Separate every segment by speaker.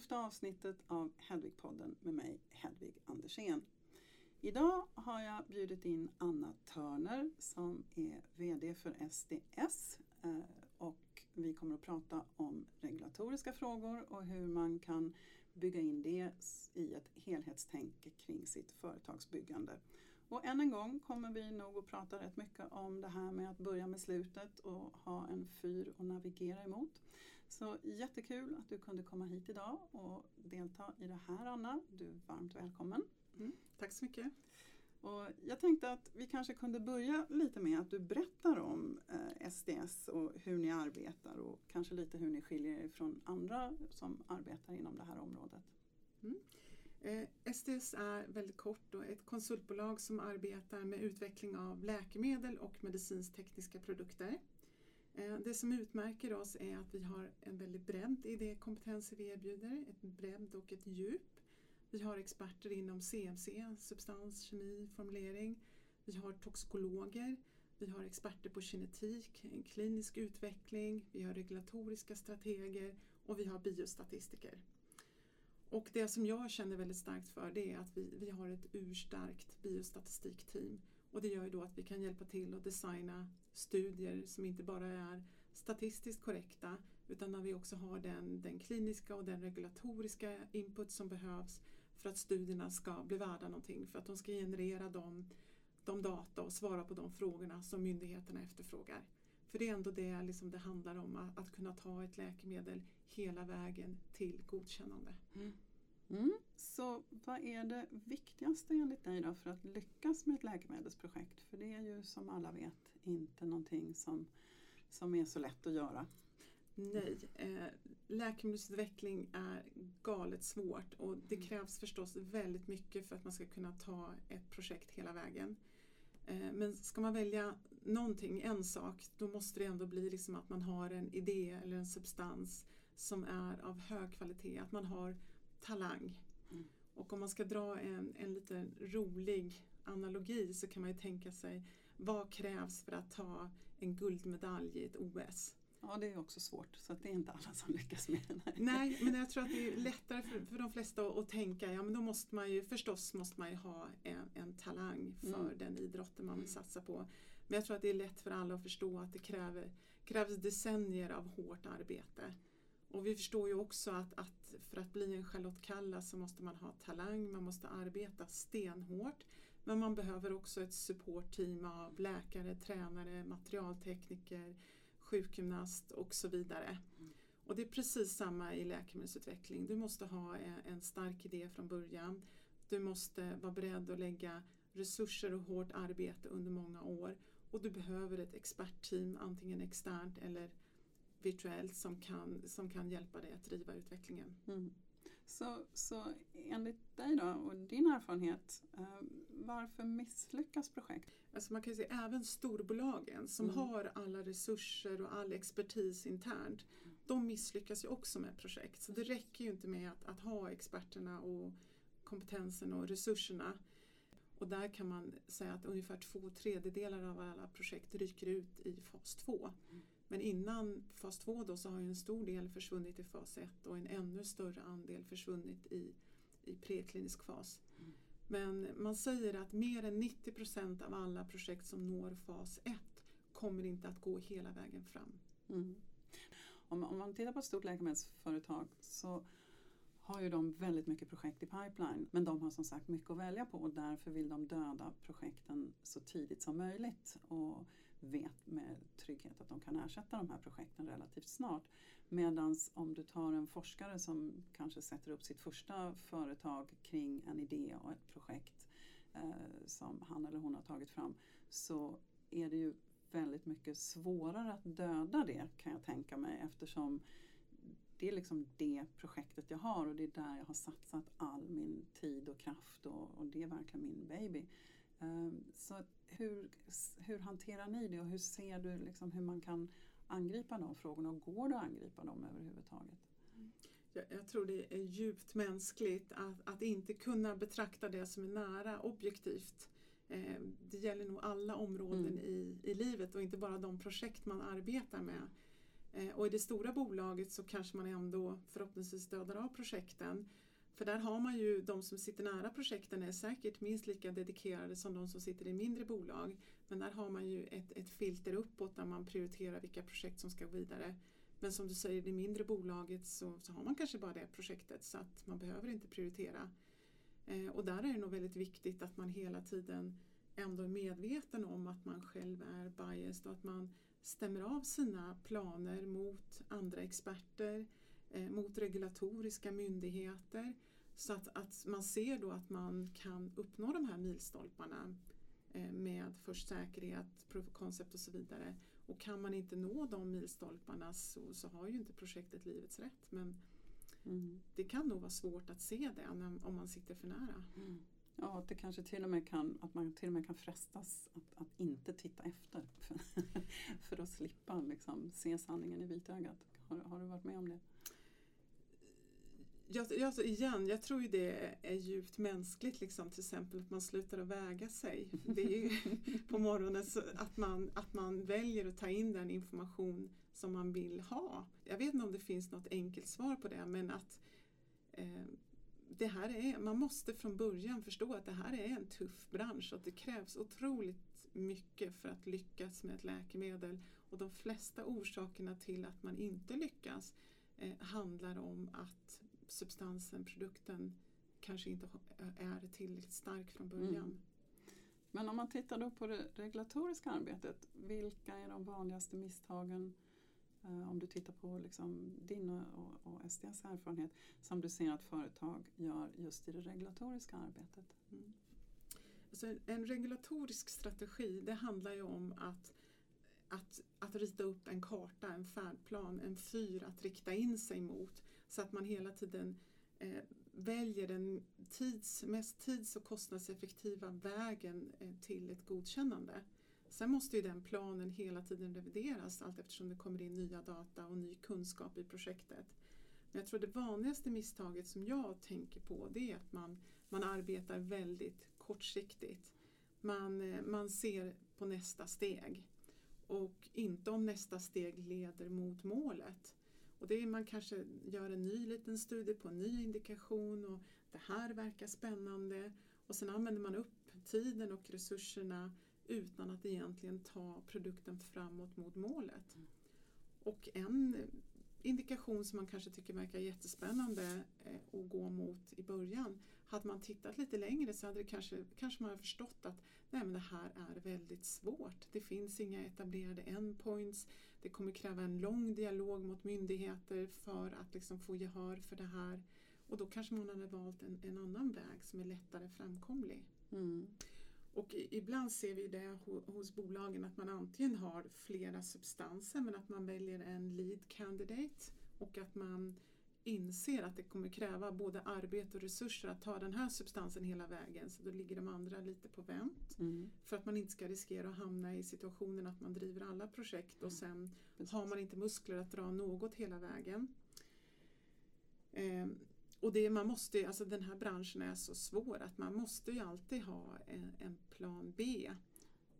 Speaker 1: tolfte avsnittet av Hedvigpodden med mig Hedvig Andersén. Idag har jag bjudit in Anna Törner som är VD för SDS eh, och vi kommer att prata om regulatoriska frågor och hur man kan bygga in det i ett helhetstänk kring sitt företagsbyggande. Och än en gång kommer vi nog att prata rätt mycket om det här med att börja med slutet och ha en fyr att navigera emot. Så jättekul att du kunde komma hit idag och delta i det här Anna. Du är varmt välkommen.
Speaker 2: Mm, tack så mycket.
Speaker 1: Och jag tänkte att vi kanske kunde börja lite med att du berättar om eh, SDS och hur ni arbetar och kanske lite hur ni skiljer er från andra som arbetar inom det här området.
Speaker 2: Mm. Eh, SDS är väldigt kort då, ett konsultbolag som arbetar med utveckling av läkemedel och medicinstekniska produkter. Eh, det som utmärker oss är att vi har en väldigt bredd i de kompetenser vi erbjuder, ett bredd och ett djup. Vi har experter inom CMC, substans, kemi, formulering. Vi har toxikologer, vi har experter på kinetik, klinisk utveckling, vi har regulatoriska strateger och vi har biostatistiker. Och det som jag känner väldigt starkt för det är att vi, vi har ett urstarkt biostatistikteam och det gör ju då att vi kan hjälpa till att designa studier som inte bara är statistiskt korrekta utan när vi också har den, den kliniska och den regulatoriska input som behövs för att studierna ska bli värda någonting, för att de ska generera de, de data och svara på de frågorna som myndigheterna efterfrågar. För det är ändå det liksom det handlar om, att, att kunna ta ett läkemedel hela vägen till godkännande.
Speaker 1: Mm. Mm. Så vad är det viktigaste enligt dig då för att lyckas med ett läkemedelsprojekt? För det är ju som alla vet inte någonting som, som är så lätt att göra.
Speaker 2: Nej, eh, läkemedelsutveckling är galet svårt och det mm. krävs förstås väldigt mycket för att man ska kunna ta ett projekt hela vägen. Eh, men ska man välja någonting, en sak, då måste det ändå bli liksom att man har en idé eller en substans som är av hög kvalitet, att man har talang. Mm. Och om man ska dra en, en lite rolig analogi så kan man ju tänka sig vad krävs för att ta en guldmedalj i ett OS?
Speaker 1: Ja, det är också svårt så det är inte alla som lyckas med det.
Speaker 2: Nej, men jag tror att det är lättare för, för de flesta att, att, tänka, ja men då måste man ju förstås måste man ju ha en, en talang för mm. den idrotten man vill satsa på. Men jag tror att det är lätt för alla att förstå att det kräver, krävs decennier av hårt arbete. Och vi förstår ju också att, att för att bli en Charlotte Kalla så måste man ha talang, man måste arbeta stenhårt. Men man behöver också ett supportteam av läkare, tränare, materialtekniker, sjukgymnast och så vidare. Mm. Och det är precis samma i läkemedelsutveckling. Du måste ha en stark idé från början. Du måste vara beredd att lägga resurser och hårt arbete under många år. Och du behöver ett expertteam, antingen externt eller virtuellt, som kan, som kan hjälpa dig att driva utvecklingen. Mm.
Speaker 1: Så, så enligt dig då och din erfarenhet, eh, varför misslyckas projekt?
Speaker 2: Alltså man kan säga även storbolagen som mm. har alla resurser och all expertis internt, de misslyckas ju också med projekt. Så det räcker ju inte med att, att ha experterna och kompetensen och resurserna. Och där kan man säga att ungefär två tredjedelar av alla projekt ryker ut i fas 2. Mm. Men innan fas 2 då så har en stor del försvunnit i fas 1 och en ännu större andel försvunnit i, i preklinisk fas. Mm. Men man säger att mer än 90 procent av alla projekt som når fas 1 kommer inte att gå hela vägen fram. Mm.
Speaker 1: Om, om, man tittar på ett stort läkemedelsföretag så har ju de väldigt mycket projekt i pipeline men de har som sagt mycket att välja på och därför vill de döda projekten så tidigt som möjligt. Och vet med trygghet att de kan ersätta de här projekten relativt snart. Medan om du tar en forskare som kanske sätter upp sitt första företag kring en idé och ett projekt eh, som han eller hon har tagit fram så är det ju väldigt mycket svårare att döda det kan jag tänka mig eftersom det är liksom det projektet jag har och det är där jag har satsat all min tid och kraft och, och det är verkligen min baby. Eh, så hur, hur hanterar ni det och hur ser du liksom hur man kan angripa de frågorna och går det att angripa dem överhuvudtaget?
Speaker 2: Jag, jag tror det är djupt mänskligt att, att inte kunna betrakta det som är nära objektivt. Eh, det gäller nog alla områden mm. i, i livet och inte bara de projekt man arbetar med. Eh, och i det stora bolaget så kanske man ändå förhoppningsvis dödar av projekten. För där har man ju, de som sitter nära projekten är säkert minst lika dedikerade som de som sitter i mindre bolag. Men där har man ju ett, ett filter uppåt där man prioriterar vilka projekt som ska gå vidare. Men som du säger, i det mindre bolaget så, så har man kanske bara det projektet så att man behöver inte prioritera. Eh, och där är det nog väldigt viktigt att man hela tiden ändå är medveten om att man själv är biased och att man stämmer av sina planer mot andra experter, eh, mot regulatoriska myndigheter så att, att man ser då att man kan uppnå de här milstolparna eh, med först säkerhet, proof of concept och så vidare. Och kan man inte nå de milstolparna så, så har ju inte projektet livets rätt. Men mm. det kan nog vara svårt att se det när, om man sitter för nära.
Speaker 1: Mm. Ja, att det kanske till och med kan, att man till och med kan frestas att, att inte titta efter för, för att slippa liksom, se sanningen i vitögat. Har, har du varit med om det?
Speaker 2: Jag, jag, igen, jag tror ju det är djupt mänskligt, liksom, till exempel att man slutar att väga sig. Det är ju på morgonen att, man, att man väljer att ta in den information som man vill ha. Jag vet inte om det finns något enkelt svar på det men att eh, det här är, man måste från början förstå att det här är en tuff bransch och att det krävs otroligt mycket för att lyckas med ett läkemedel. Och de flesta orsakerna till att man inte lyckas eh, handlar om att substansen, produkten, kanske inte är tillräckligt stark från början. Mm.
Speaker 1: Men om man tittar då på det regulatoriska arbetet, vilka är de vanligaste misstagen eh, om du tittar på liksom din och, och SDs erfarenhet som du ser att företag gör just i det regulatoriska arbetet? Mm.
Speaker 2: Alltså en regulatorisk strategi det handlar ju om att, att, att rita upp en karta, en färdplan, en fyr att rikta in sig mot så att man hela tiden eh, väljer den tids, mest tids och kostnadseffektiva vägen eh, till ett godkännande. Sen måste ju den planen hela tiden revideras allt eftersom det kommer in nya data och ny kunskap i projektet. Men jag tror det vanligaste misstaget som jag tänker på det är att man, man arbetar väldigt kortsiktigt. Man, eh, man ser på nästa steg och inte om nästa steg leder mot målet. Och det är, man kanske gör en ny liten studie på en ny indikation och det här verkar spännande och sen använder man upp tiden och resurserna utan att egentligen ta produkten framåt mot målet. Mm. Och en indikation som man kanske tycker verkar jättespännande eh, att gå mot i början. Hade man tittat lite längre så hade det kanske, kanske man förstått att nej men det här är väldigt svårt. Det finns inga etablerade endpoints. Det kommer kräva en lång dialog mot myndigheter för att liksom få gehör för det här. Och då kanske man hade valt en, en annan väg som är lättare framkomlig. Mm. Och ibland ser vi det hos bolagen att man antingen har flera substanser men att man väljer en lead candidate och att man inser att det kommer kräva både arbete och resurser att ta den här substansen hela vägen så då ligger de andra lite på vänt. Mm. För att man inte ska riskera att hamna i situationen att man driver alla projekt och mm. sen Precis. har man inte muskler att dra något hela vägen. Eh, och det, man måste, alltså den här branschen är så svår att man måste ju alltid ha en, en plan B.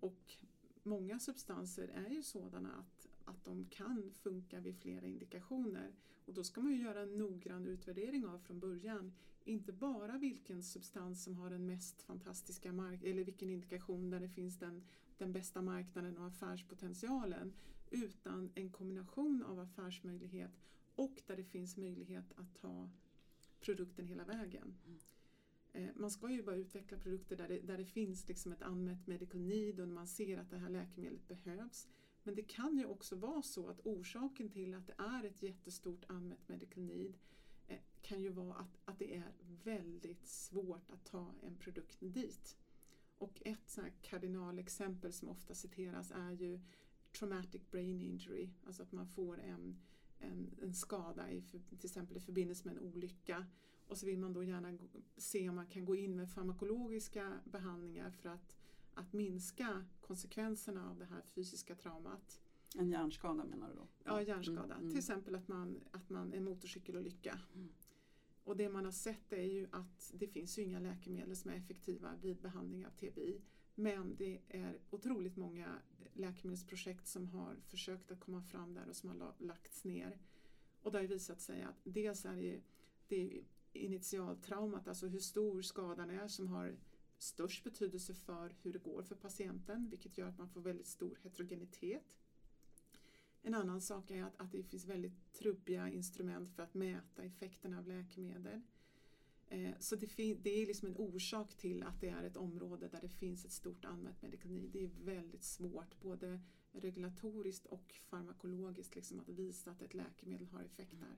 Speaker 2: Och många substanser är ju sådana att, att de kan funka vid flera indikationer. Och då ska man ju göra en noggrann utvärdering av från början. Inte bara vilken substans som har den mest fantastiska mark eller vilken indikation där det finns den, den bästa marknaden och affärspotentialen. Utan en kombination av affärsmöjlighet och där det finns möjlighet att ta produkten hela vägen. Eh, man ska ju bara utveckla produkter där det, där det finns liksom ett anmätt medical need och man ser att det här läkemedlet behövs. Men det kan ju också vara så att orsaken till att det är ett jättestort unmet medical need eh, kan ju vara att, att det är väldigt svårt att ta en produkt dit. Och ett så kardinalexempel som ofta citeras är ju traumatic brain injury, alltså att man får en en, en skada i, till exempel i förbindelse med en olycka. Och så vill man då gärna se om man kan gå in med farmakologiska behandlingar för att, att minska konsekvenserna av det här fysiska traumat.
Speaker 1: En hjärnskada menar du då?
Speaker 2: Ja, hjärnskada. Mm. Till exempel att man, att man en motorcykelolycka. Mm. Och det man har sett är ju att det finns ju inga läkemedel som är effektiva vid behandling av TBI. Men det är otroligt många läkemedelsprojekt som har försökt att komma fram där och som har lagts ner. Och det har visat sig att dels är det, det är initialtraumat, alltså hur stor skadan är som har störst betydelse för hur det går för patienten vilket gör att man får väldigt stor heterogenitet. En annan sak är att, att det finns väldigt trubbiga instrument för att mäta effekterna av läkemedel. Eh, så det, det, är liksom en orsak till att det är ett område där det finns ett stort använt medicini. Det är väldigt svårt både regulatoriskt och farmakologiskt liksom, att visa att ett läkemedel har effekt där.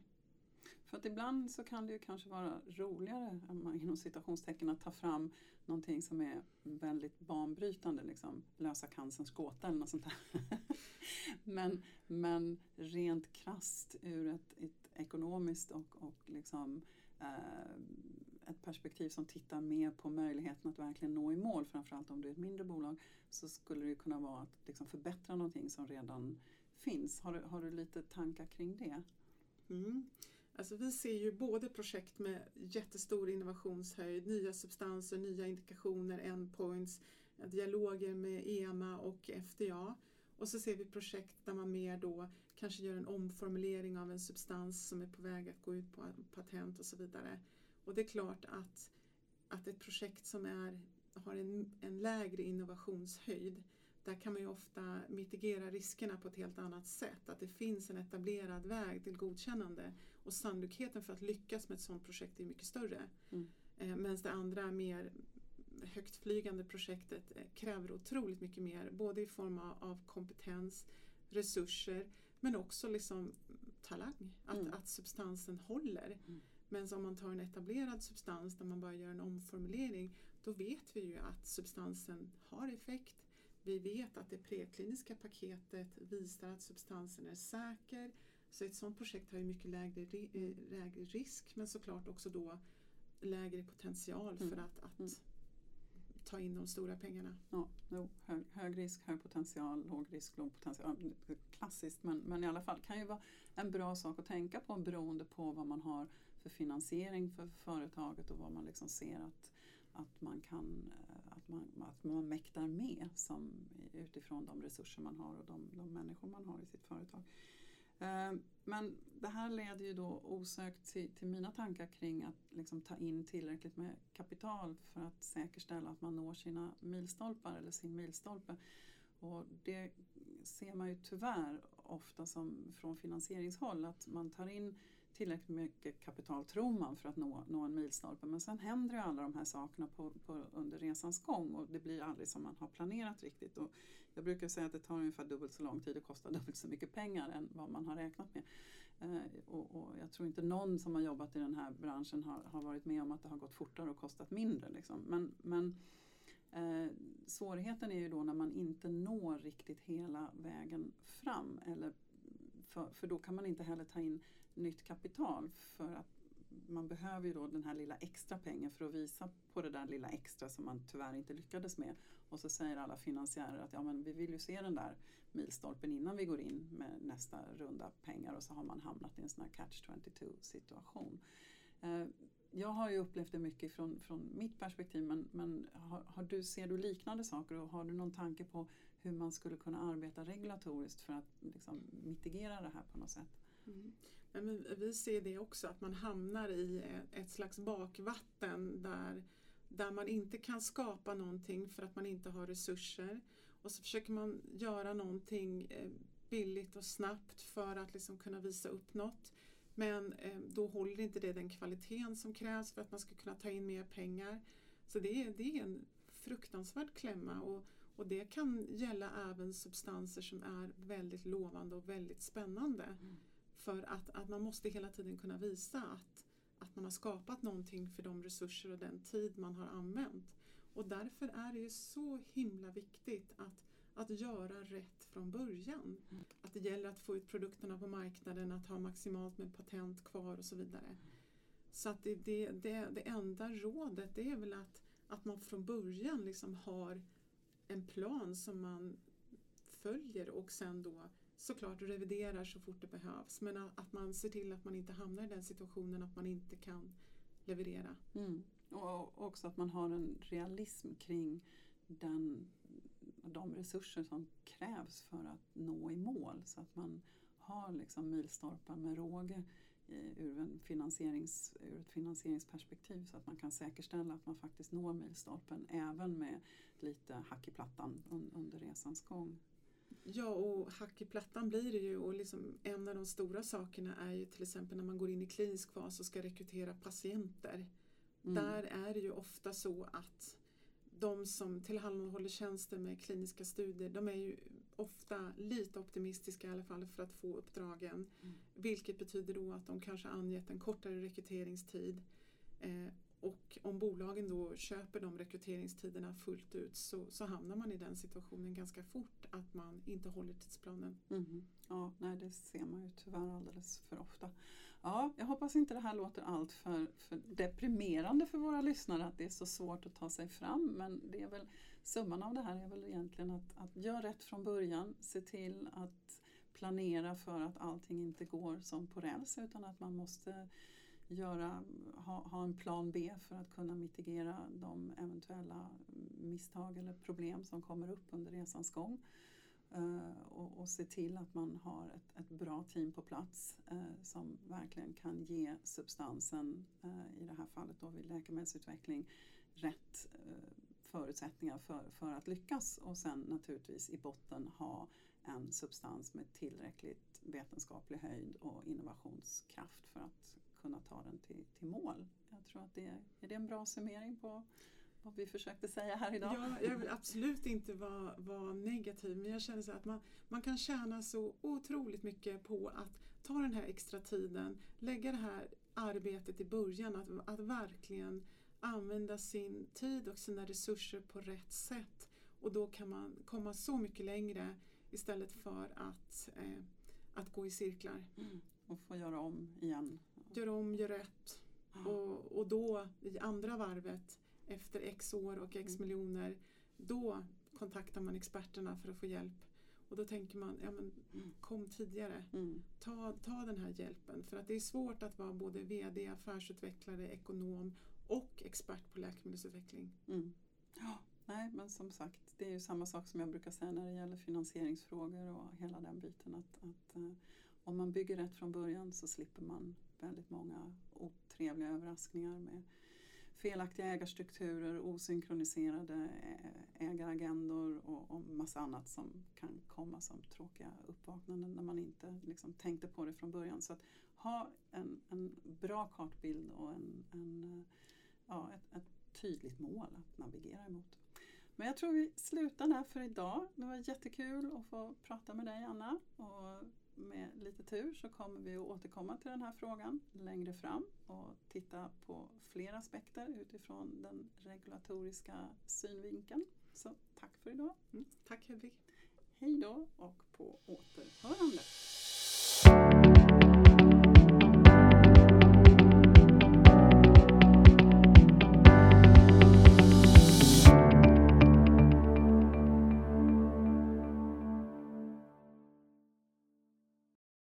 Speaker 1: För att ibland så kan det ju kanske vara roligare inom citationstecken att ta fram någonting som är väldigt banbrytande, liksom, lösa cancerns gåta eller något sånt där. men, men rent krast ur ett, ett ekonomiskt och, och liksom, eh, ett perspektiv som tittar mer på möjligheten att verkligen nå i mål, framförallt om du är ett mindre bolag, så skulle det kunna vara att liksom förbättra någonting som redan finns. Har du, har du lite tankar kring det?
Speaker 2: Mm. Alltså vi ser ju både projekt med jättestor innovationshöjd, nya substanser, nya indikationer, endpoints, dialoger med EMA och FDA. Och så ser vi projekt där man mer då kanske gör en omformulering av en substans som är på väg att gå ut på patent och så vidare. Och det är klart att, att ett projekt som är, har en, en lägre innovationshöjd där kan man ju ofta mitigera riskerna på ett helt annat sätt. Att det finns en etablerad väg till godkännande och sannolikheten för att lyckas med ett sådant projekt är mycket större. Mm. Eh, Medan det andra mer högtflygande projektet eh, kräver otroligt mycket mer, både i form av kompetens, resurser men också liksom talang, att, mm. att substansen håller. Mm. Men om man tar en etablerad substans där man bara gör en omformulering då vet vi ju att substansen har effekt. Vi vet att det prekliniska paketet visar att substansen är säker. Så ett sådant projekt har ju mycket lägre, eh, lägre risk men såklart också då lägre potential mm. för att, att mm. ta in de stora pengarna.
Speaker 1: Ja, jo, hög, hög, risk, hög potential, låg risk, låg potential. Klassiskt men, men i alla fall kan ju vara en bra sak att tänka på beroende på vad man har för finansiering för företaget och vad man liksom ser att, att, man kan, eh, man, att man mäktar med som, utifrån de resurser man har och de, de människor man har i sitt företag. Eh, men det här leder ju då osökt till, till mina tankar kring att liksom ta in tillräckligt med kapital för att säkerställa att man når sina milstolpar eller sin milstolpe. Och det ser man ju tyvärr ofta som från finansieringshåll att man tar in tillräckligt mycket kapital tror man för att nå, nå en milstolpe. Men sen händer ju alla de här sakerna på, på, under resans gång och det blir aldrig som man har planerat riktigt. Och jag brukar säga att det tar ungefär dubbelt så lång tid och kostar dubbelt så mycket pengar än vad man har räknat med. Eh, och, och, jag tror inte någon som har jobbat i den här branschen har, har varit med om att det har gått fortare och kostat mindre. Liksom. Men, men eh, svårigheten är ju då när man inte når riktigt hela vägen fram. Eller för, för då kan man inte heller ta in nytt kapital för att man behöver ju då den här lilla extra pengen för att visa på det där lilla extra som man tyvärr inte lyckades med. Och så säger alla finansiärer att ja, men vi vill ju se den där milstolpen innan vi går in med nästa runda pengar och så har man hamnat i en sån här catch-22 situation. Eh, jag har ju upplevt det mycket från, från mitt perspektiv men, men har, har, du, ser du liknande saker och har du någon tanke på hur man skulle kunna arbeta regulatoriskt för att liksom, mitigera det här på något sätt?
Speaker 2: Mm. Men vi ser det också att man hamnar i ett slags bakvatten där, där man inte kan skapa någonting för att man inte har resurser. Och så försöker man göra någonting eh, billigt och snabbt för att liksom kunna visa upp något. Men eh, då håller inte det den kvaliteten som krävs för att man ska kunna ta in mer pengar. Så det är, det är en fruktansvärd klämma och, och det kan gälla även substanser som är väldigt lovande och väldigt spännande. Mm. För att, att man måste hela tiden kunna visa att, att man har skapat någonting för de resurser och den tid man har använt. Och därför är det ju så himla viktigt att, att göra rätt från början. Mm. Att det gäller att få ut produkterna på marknaden, att ha maximalt med patent kvar och så vidare. Så att det, det, det, det enda rådet det är väl att, att man från början liksom har en plan som man följer och sen då såklart reviderar så fort det behövs. Men att man ser till att man inte hamnar i den situationen att man inte kan leverera.
Speaker 1: Mm. Och också att man har en realism kring den, de resurser som krävs för att nå i mål så att man har liksom milstolpar med råge ur, en finansierings, ur ett finansieringsperspektiv så att man kan säkerställa att man faktiskt når milstolpen även med lite hack i plattan under resans gång.
Speaker 2: Ja, och hack i plattan blir det ju och liksom en av de stora sakerna är ju till exempel när man går in i klinisk fas och ska rekrytera patienter. Mm. Där är det ju ofta så att de som tillhandahåller tjänster med kliniska studier de är ju ofta lite optimistiska i alla fall för att få uppdragen. Mm. Vilket betyder då att de kanske angett en kortare rekryteringstid. Eh, och om bolagen då köper de rekryteringstiderna fullt ut så, så hamnar man i den situationen ganska fort att man inte håller tidsplanen.
Speaker 1: Mm. Ja, nej, det ser man ju tyvärr alldeles för ofta. Ja, jag hoppas inte det här låter allt för, för deprimerande för våra lyssnare att det är så svårt att ta sig fram men det är väl summan av det här är väl egentligen att, att göra rätt från början, se till att planera för att allting inte går som på räls utan att man måste göra, ha, ha en plan B för att kunna mitigera de eventuella misstag eller problem som kommer upp under resans gång. Eh, och, och, se till att man har ett, ett bra team på plats eh, som verkligen kan ge substansen, eh, i det här fallet då vid läkemedelsutveckling, rätt eh, förutsättningar för, för att lyckas och sen naturligtvis i botten ha en substans med tillräckligt vetenskaplig höjd och innovationskraft för att kunna ta den till, till mål. Jag tror att det är, är det en bra summering på vad vi försökte säga här idag?
Speaker 2: Ja, jag vill absolut inte vara, vara negativ men jag känner så att man, man kan tjäna så otroligt mycket på att ta den här extra tiden, lägga det här arbetet i början, att, att verkligen använda sin tid och sina resurser på rätt sätt. Och då kan man komma så mycket längre istället för att, eh, att gå i cirklar.
Speaker 1: Mm. Och få göra om igen.
Speaker 2: Göra om, göra rätt. Mm. Och, och då i andra varvet efter x år och x mm. miljoner då kontaktar man experterna för att få hjälp. Och då tänker man, ja men kom tidigare. Mm. Ta, ta den här hjälpen. För att det är svårt att vara både VD, affärsutvecklare, ekonom och expert på läkemedelsutveckling.
Speaker 1: Mm. Ja, nej, men som sagt, det är ju samma sak som jag brukar säga när det gäller finansieringsfrågor och hela den biten. Att, att uh, om man bygger rätt från början så slipper man väldigt många otrevliga överraskningar med felaktiga ägarstrukturer, osynkroniserade ägaragendor och, och massa annat som kan komma som tråkiga uppvaknanden när man inte liksom tänkte på det från början. Så att ha en, en bra kartbild och en, en eh, ja, ett, ett tydligt mål att navigera emot. Men jag tror vi slutar där för idag. Det var jättekul att få prata med dig Anna. Och med lite tur så kommer vi att återkomma till den här frågan längre fram och titta på fler aspekter utifrån den regulatoriska synvinkeln. Så tack för idag.
Speaker 2: Mm, tack Hedvig.
Speaker 1: Hej då och på återhörande.